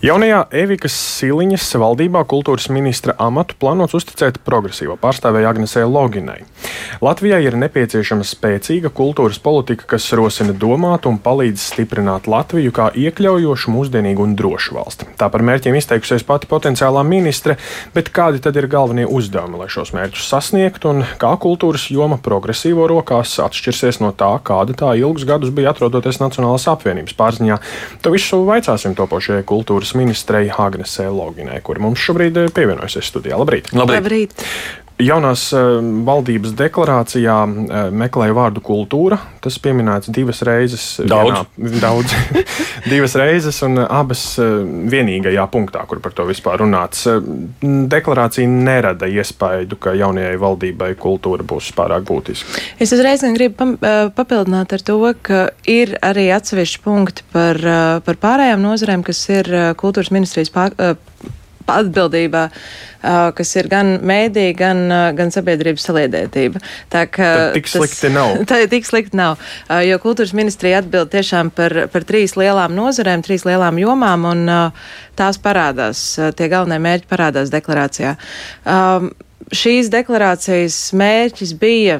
Jaunajā Evikas Siliņas valdībā kultūras ministra amatu plānots uzticēt progresīvo pārstāvēju Agnesē Loginai. Latvijai ir nepieciešama spēcīga kultūras politika, kas rosina domāt un palīdz stiprināt Latviju kā iekļaujošu, mūsdienīgu un drošu valsti. Tā par mērķiem izteikusies pati potenciālā ministre, bet kādi tad ir galvenie uzdevumi, lai šos mērķus sasniegtu un kā kultūras joma progresīvo rokās atšķirsies no tā, kāda tā ilgus gadus bija atrodoties Nacionālās apvienības pārziņā. To visu vaicāsim topošajai kultūras kultūras ministrei Agnesē Loginai, kura mums šobrīd eh, pievienojusies studijā. Labrīt! Labrīt. Labrīt. Jaunās uh, valdības deklarācijā uh, meklēja vārdu kultūra. Tas pieminēts divas reizes. Daudz. Vienā, daudz divas reizes, un abas uh, vienīgajā punktā, kur par to vispār runāts. Deklarācija nerada iespaidu, ka jaunajai valdībai kultūra būs pārāk būtiska. Es uzreiz gribu papildināt ar to, ka ir arī atsevišķi punkti par, par pārējām nozarēm, kas ir kultūras ministrijas pār, atbildībā, kas ir gan mēdī, gan, gan sabiedrības saliedētība. Tā kā tik slikti tas, nav. Tā tik slikti nav, jo kultūras ministrija atbild tiešām par, par trīs lielām nozarēm, trīs lielām jomām, un tās parādās, tie galvenie mērķi parādās deklarācijā. Um, šīs deklarācijas mērķis bija,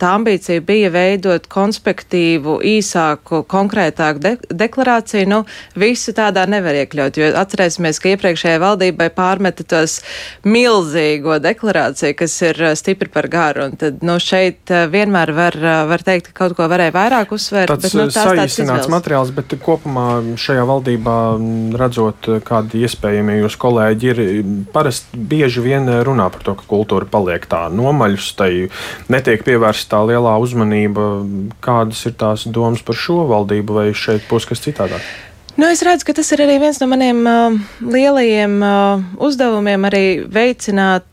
tā ambīcija bija veidot konspektīvu, īsāku, konkrētāku de deklarāciju. Nu, visu tādā nevar iekļaut, jo atcerēsimies, ka iepriekšējai valdībai pārmeta tos milzīgo deklarāciju, kas ir stipri par garu. Un tad, nu, šeit vienmēr var, var teikt, ka kaut ko varēja vairāk uzsvērt. Tāds bet, nu, tās saīsināts materiāls, bet kopumā šajā valdībā redzot, kādi iespējami jūs kolēģi ir, parasti bieži vien runā par to, ka kultūra kultūra paliek tā nomaļus, tai netiek pievērsta tā lielā uzmanība. Kādas ir tās domas par šo valdību, vai šeit būs kas citādāk? Nu, es redzu, ka tas ir arī viens no maniem uh, lielajiem uh, uzdevumiem, arī veicināt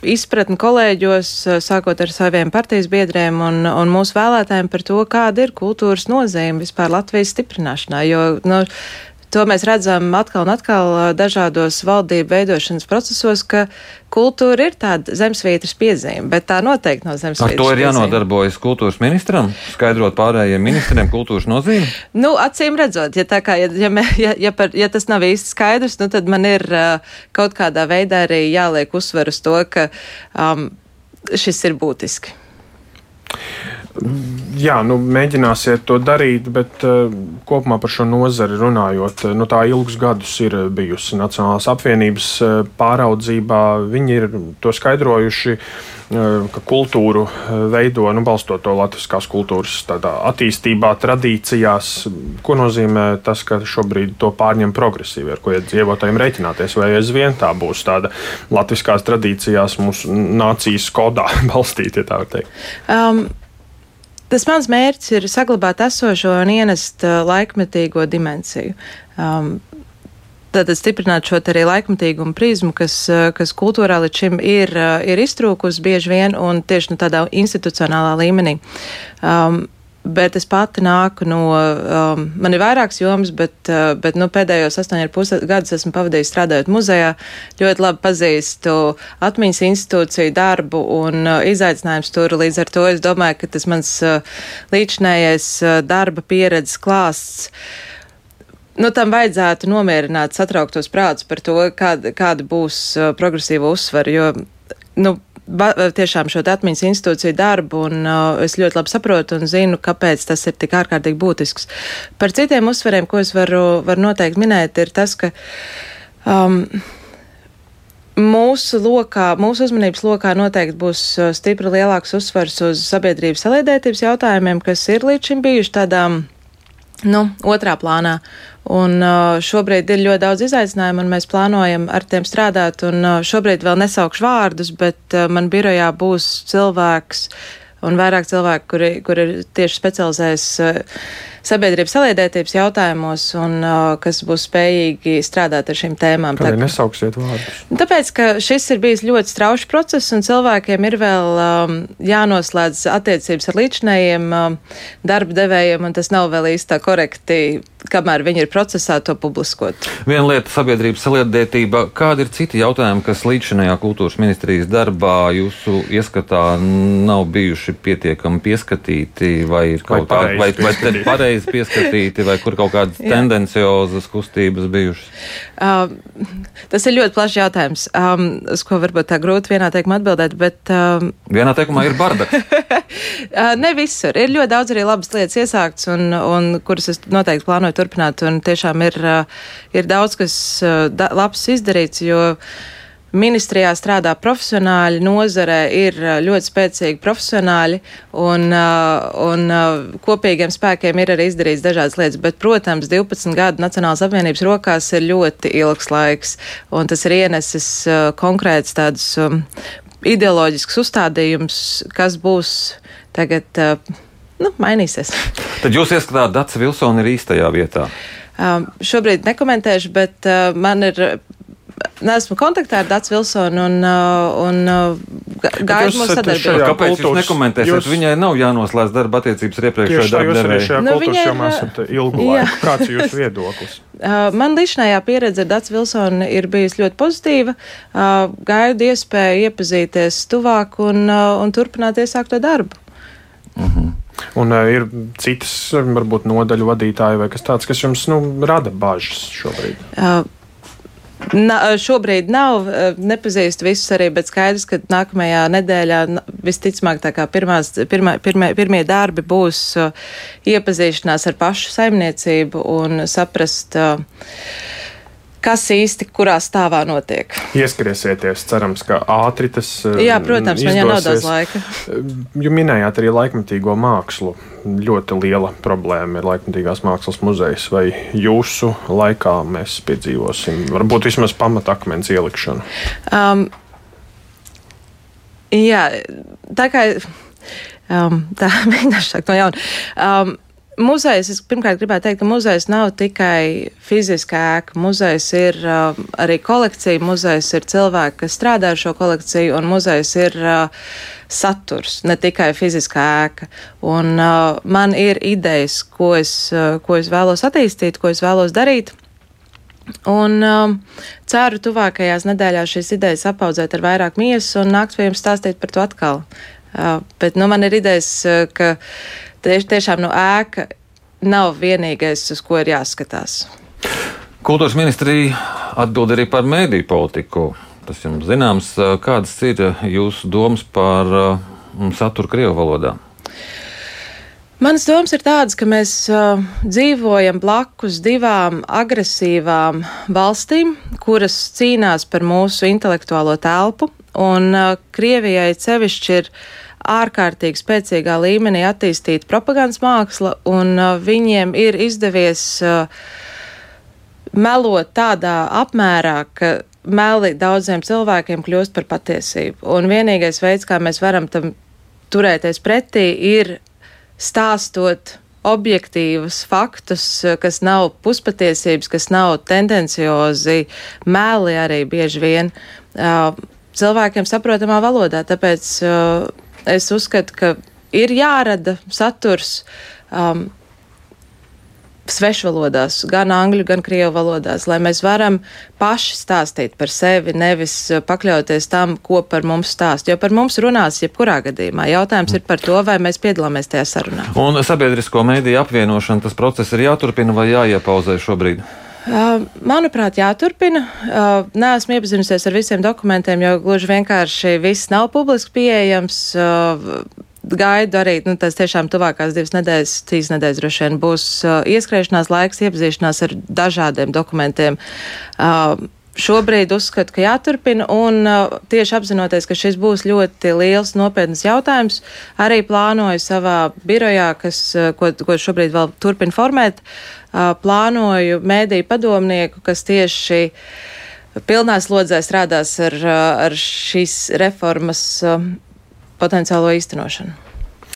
izpratni kolēģos, uh, sākot ar saviem partijas biedriem un, un mūsu vēlētājiem par to, kāda ir kultūras nozīme vispār Latvijas stiprināšanā. Jo, nu, To mēs redzam atkal un atkal dažādos valdību veidošanas procesos, ka kultūra ir tāda zemesvītras piezīme, bet tā noteikti nav zemesvītras. Ar to ir jānodarbojas piezīme. kultūras ministram, skaidrot pārējiem ministriem kultūras nozīmi? Nu, acīm redzot, ja, kā, ja, ja, ja, ja, par, ja tas nav īsti skaidrs, nu, tad man ir kaut kādā veidā arī jāliek uzsver uz to, ka um, šis ir būtiski. Jā, nu, mēģināsiet to darīt, bet uh, kopumā par šo nozari runājot, nu, tā ilgus gadus ir bijusi Nacionālās apvienības uh, pāraudzībā. Viņi ir to skaidrojuši, uh, ka kultūru veido, nu, balstot to latviskās kultūras attīstībā, tradīcijās. Ko nozīmē tas, ka šobrīd to pārņem progresīvi, ar ko iedzīvotājiem reiķināties, vai aizvien tā būs tāda latviskās tradīcijās, mūsu nācijas kodā balstīta, ja tā var teikt? Um. Tas mans mērķis ir saglabāt esošo un ienest laikmetīgo dimensiju. Um, Tātad stiprināt šo arī laikmatīgumu prizmu, kas, kas kultūrā līdz šim ir, ir iztrūkusi bieži vien un tieši nu, tādā institucionālā līmenī. Um, bet es pati nāku no, um, man ir vairākas jomas, bet, uh, bet nu, pēdējos astoņus gadus esmu pavadījis strādājot muzejā. Ļoti labi pazīstu atmiņas institūciju darbu un uh, izaicinājums tur. Līdz ar to es domāju, ka tas mans uh, līdzinējais uh, darba pieredzes klāsts. Nu, tam vajadzētu nomierināt satrauktos prātus par to, kāda, kāda būs uh, progresīva uzsvara, jo nu, tiešām šo atmiņas institūciju darbu, un uh, es ļoti labi saprotu un zinu, kāpēc tas ir tik ārkārtīgi būtisks. Par citiem uzsvariem, ko es varu, varu noteikti minēt, ir tas, ka. Um, Mūsu lokā, mūsu uzmanības lokā noteikti būs uh, stipri lielāks uzsvars uz sabiedrības saliedētības jautājumiem, kas ir līdz šim bijuši tādām nu, otrā plānā. Un uh, šobrīd ir ļoti daudz izaicinājumu, un mēs plānojam ar tiem strādāt. Un uh, šobrīd vēl nesaukšu vārdus, bet uh, man birojā būs cilvēks un vairāk cilvēku, kuri, kuri tieši specializējas sabiedrības saliedētības jautājumos un uh, kas būs spējīgi strādāt ar šīm tēmām. Kādēļ nesauksiet vārdus? Tāpēc, ka šis ir bijis ļoti strauši process un cilvēkiem ir vēl um, jānoslēdz attiecības ar līdzinējiem um, darba devējiem, un tas nav vēl īstā korekti kamēr viņi ir procesā, to publiskot. Viena lieta - sabiedrības saliedētība. Kādi ir citi jautājumi, kas līdzinājā kultūras ministrijas darbā jūsu ieskatā nav bijuši pietiekami pieskatīti, vai ir kaut kādi, vai, vai, vai pareizi pareizi pieskatīti, vai kur kaut kādas tendenciozas kustības bijušas? Uh, tas ir ļoti plašs jautājums, um, uz ko varbūt tā grūti vienā teikumā atbildēt, bet. Um, vienā teikumā ir bardaks. uh, ne visur. Ir ļoti daudz arī labas lietas iesākts, un, un kuras es noteikti plānoju turpināt, un tiešām ir, uh, ir daudz, kas uh, da, labs izdarīts, jo Ministrijā strādā profesionāļi, nozarē ir ļoti spēcīgi profesionāļi, un, un kopīgiem spēkiem ir arī izdarīts dažādas lietas. Bet, protams, 12 gadu Nacionālās apvienības rokās ir ļoti ilgs laiks, un tas ir ienesis konkrēts tādus ideoloģisks uzstādījums, kas būs tagad. Nu, mainīsies. Tad jūs ieskatāt, Dārts Vilsons ir īstajā vietā. Um, šobrīd nekomentēšu, bet uh, man ir neesmu kontaktā ar Dārzu Vilsonu un, uh, un uh, gaidu mūsu sadarbību. Kāpēc kultūras, jūs nekomentēsiet? Jūs... Viņai nav jānoslēdz darba attiecības ar iepriekšējo darbu devēju. Šajā nu, kultūras jomā esat ilgu jā. laiku. Kāds ir jūsu viedoklis? Uh, man līdzinājā pieredze ar Dārzu Vilsonu ir bijusi ļoti pozitīva. Gaidu iespēju iepazīties tuvāk un, un turpināt iesākto darbu. Uh mhm. Un uh, ir citas, varbūt, nodaļu vadītāji vai kas tāds, kas jums nu, rada bažas šobrīd? Uh, Na, šobrīd nav, nepazīstu visus arī, bet skaidrs, ka nākamajā nedēļā visticamāk tā kā pirmās, pirmā, pirmie, pirmie darbi būs iepazīšanās ar pašu saimniecību un saprast, kas īsti kurā stāvā notiek. Ieskriesieties, cerams, ka ātri tas. Jā, protams, man jau nav daudz laika. Jūs minējāt arī laikmatīgo mākslu ļoti liela problēma ir laikmatīgās mākslas muzejs. Vai jūsu laikā mēs piedzīvosim varbūt vismaz pamatakmens ielikšanu? Um, jā, tā kā um, tā mēģināšu sākt no jauna. Um, Muzejs, es pirmkārt gribētu teikt, ka muzejs nav tikai fiziska ēka. Muzejs ir uh, arī kolekcija, muzejs ir cilvēki, kas strādā ar šo kolekciju, un muzejs ir uh, saturs, ne tikai fiziskā ēka. Un uh, man ir idejas, ko es, uh, ko es vēlos attīstīt, ko es vēlos darīt. Un um, ceru, tuvākajās nedēļās šīs idejas apaudzēt ar vairāk miesas un nākt pie jums stāstīt par to atkal. Bet nu, man ir idejas, uh, ka tieši, tiešām no nu, ēka nav vienīgais, uz ko ir jāskatās. Kultūras ministrija atbild arī par mēdīju politiku tas jums zināms. Kādas ir jūsu domas par saturu Krievu valodā? Manas domas ir tādas, ka mēs uh, dzīvojam blakus divām agresīvām valstīm, kuras cīnās par mūsu intelektuālo telpu, un uh, Krievijai sevišķi ir ārkārtīgi spēcīgā līmenī attīstīta propagandas māksla, un uh, viņiem ir izdevies uh, melot tādā apmērā, ka meli daudziem cilvēkiem kļūst par patiesību. Un vienīgais veids, kā mēs varam tam turēties pretī, ir stāstot objektīvus faktus, kas nav puspatiesības, kas nav tendenciozi, mēli arī bieži vien cilvēkiem saprotamā valodā. Tāpēc es uzskatu, ka ir jārada saturs. Um, svešvalodās, gan angļu, gan krievu valodās, lai mēs varam paši stāstīt par sevi, nevis uh, pakļauties tam, ko par mums stāst. Jo par mums runās jebkurā gadījumā. Jautājums ir par to, vai mēs piedalāmies tajā sarunā. Un sabiedrisko mēdīju apvienošana, tas process ir jāturpina vai jāiepauzē šobrīd? Manuprāt, jāturpina. Nē, esmu iepazinusies ar visiem dokumentiem, jo gluži vienkārši viss nav publiski pieejams. Gaidu arī, nu, tas tiešām tuvākās divas nedēļas, trīs nedēļas droši vien būs uh, ieskriešanās laiks, iepazīšanās ar dažādiem dokumentiem. Uh, šobrīd uzskatu, ka jāturpina, un uh, tieši apzinoties, ka šis būs ļoti liels, nopietns jautājums, arī plānoju savā birojā, kas, uh, ko, ko šobrīd vēl turpina formēt, uh, plānoju mēdīju padomnieku, kas tieši pilnā slodzē strādās ar, ar šīs reformas potenciālo īstenošanu.